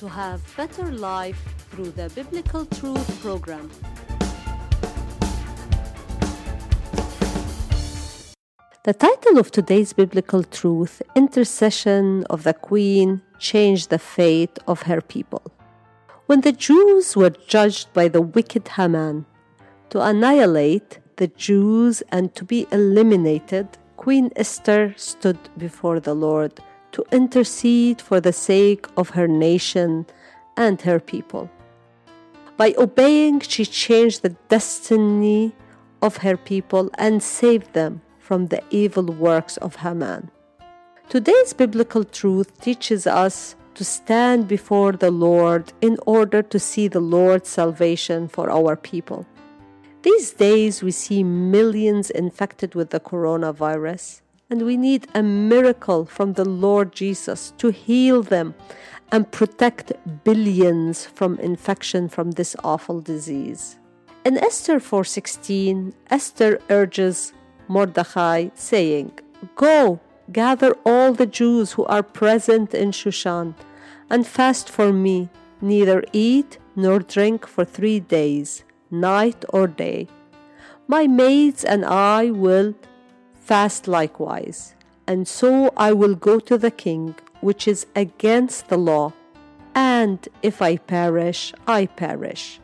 to have better life through the Biblical Truth program. The title of today's biblical truth, Intercession of the Queen, changed the fate of her people. When the Jews were judged by the wicked Haman to annihilate the Jews and to be eliminated, Queen Esther stood before the Lord to intercede for the sake of her nation and her people. By obeying, she changed the destiny of her people and saved them from the evil works of Haman. Today's biblical truth teaches us to stand before the Lord in order to see the Lord's salvation for our people. These days, we see millions infected with the coronavirus, and we need a miracle from the Lord Jesus to heal them and protect billions from infection from this awful disease. In Esther 4:16, Esther urges Mordecai, saying, Go, gather all the Jews who are present in Shushan, and fast for me, neither eat nor drink for three days, night or day. My maids and I will fast likewise, and so I will go to the king, which is against the law, and if I perish, I perish.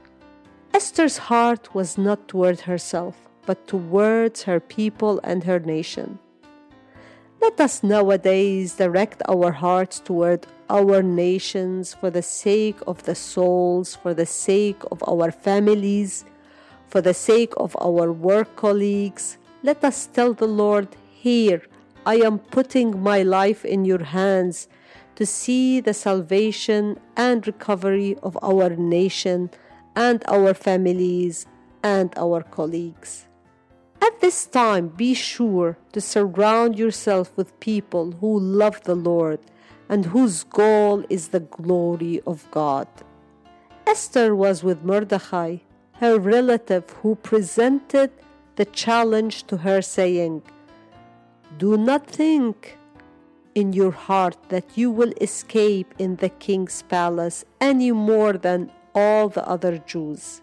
Esther's heart was not toward herself but towards her people and her nation. Let us nowadays direct our hearts toward our nations for the sake of the souls, for the sake of our families, for the sake of our work colleagues. Let us tell the Lord, Here, I am putting my life in your hands to see the salvation and recovery of our nation and our families and our colleagues. At this time, be sure to surround yourself with people who love the Lord and whose goal is the glory of God. Esther was with Mordecai, her relative, who presented the challenge to her, saying, Do not think in your heart that you will escape in the king's palace any more than all the other Jews.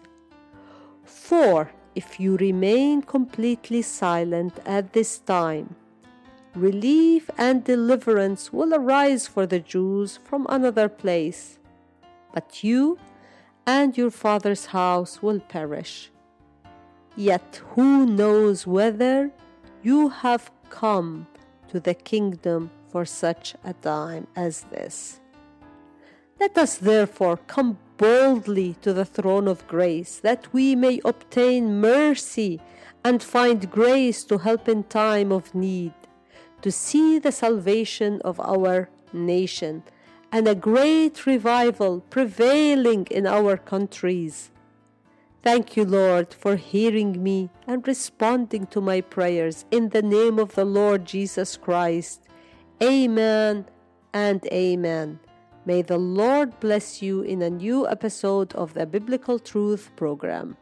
For if you remain completely silent at this time, relief and deliverance will arise for the Jews from another place, but you and your father's house will perish. Yet who knows whether you have come to the kingdom for such a time as this? Let us therefore come boldly to the throne of grace, that we may obtain mercy and find grace to help in time of need, to see the salvation of our nation and a great revival prevailing in our countries. Thank you, Lord, for hearing me and responding to my prayers in the name of the Lord Jesus Christ. Amen and amen. May the Lord bless you in a new episode of the Biblical Truth program.